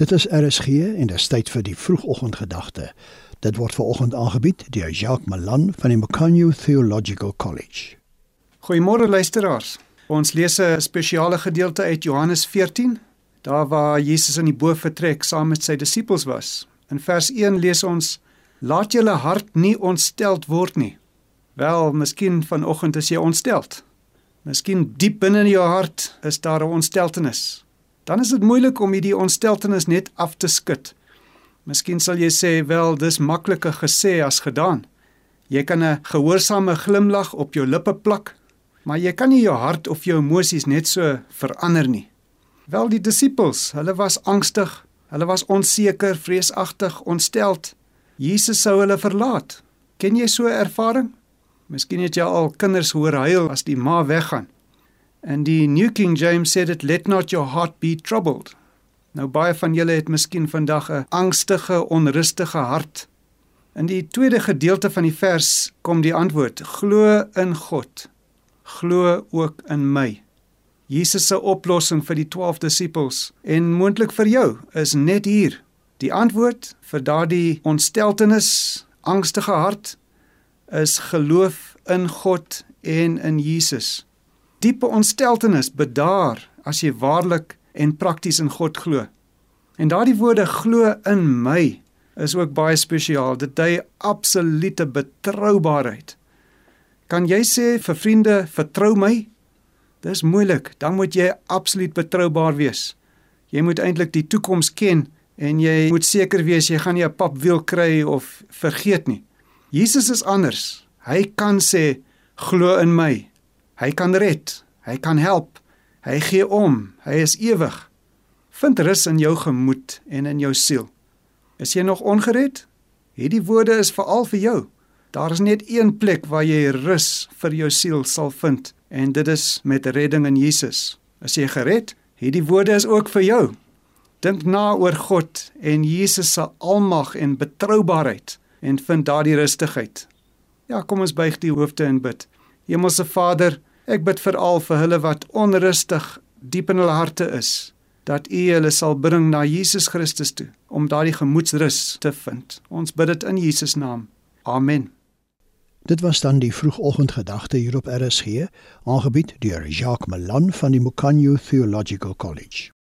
Dit is RSG en dit is tyd vir die vroegoggendgedagte. Dit word veraloggend aangebied deur Jacques Malan van die Macanyu Theological College. Goeiemôre luisteraars. Ons lees 'n spesiale gedeelte uit Johannes 14, daar waar Jesus in die boot vertrek saam met sy disippels was. In vers 1 lees ons: Laat julle hart nie ontsteld word nie. Wel, miskien vanoggend is jy ontsteld. Miskien diep binne in jou hart is daar 'n ontsteltenis dan is dit moeilik om hierdie ontsteltenis net af te skud. Miskien sal jy sê, "Wel, dis makliker gesê as gedaan." Jy kan 'n gehoorsame glimlag op jou lippe plak, maar jy kan nie jou hart of jou emosies net so verander nie. Wel die disippels, hulle was angstig, hulle was onseker, vreesagtig, ontsteld. Jesus sou hulle verlaat. Ken jy so 'n ervaring? Miskien het jy al kinders hoor huil as die ma weggaan. En die New King James sê dit let not your heart be troubled. Nou baie van julle het miskien vandag 'n angstige, onrustige hart. In die tweede gedeelte van die vers kom die antwoord: Glo in God. Glo ook in my. Jesus se oplossing vir die 12 disippels en moontlik vir jou is net hier. Die antwoord vir daardie ontsteltenis, angstige hart is geloof in God en in Jesus diepe ontsteltenis bedaar as jy waarlik en prakties in God glo. En daardie woorde glo in my is ook baie spesiaal. Dit dui absolute betroubaarheid. Kan jy sê vir vriende vertrou my? Dis moeilik. Dan moet jy absoluut betroubaar wees. Jy moet eintlik die toekoms ken en jy moet seker wees jy gaan nie 'n papwiel kry of vergeet nie. Jesus is anders. Hy kan sê glo in my. Hy kan red, hy kan help. Hy gee om, hy is ewig. Vind rus in jou gemoed en in jou siel. Is jy nog ongered? Hierdie woorde is veral vir jou. Daar is net een plek waar jy rus vir jou siel sal vind en dit is met redding in Jesus. As jy gered, hierdie woorde is ook vir jou. Dink na oor God en Jesus se almag en betroubaarheid en vind daardie rustigheid. Ja, kom ons buig die hoofde en bid. Hemelse Vader, Ek bid veral vir hulle wat onrustig diep in hulle harte is, dat U hulle sal bring na Jesus Christus toe om daardie gemoedsrus te vind. Ons bid dit in Jesus naam. Amen. Dit was dan die vroegoggendgedagte hier op RSG, aangebied deur Jacques Malan van die Mukanyu Theological College.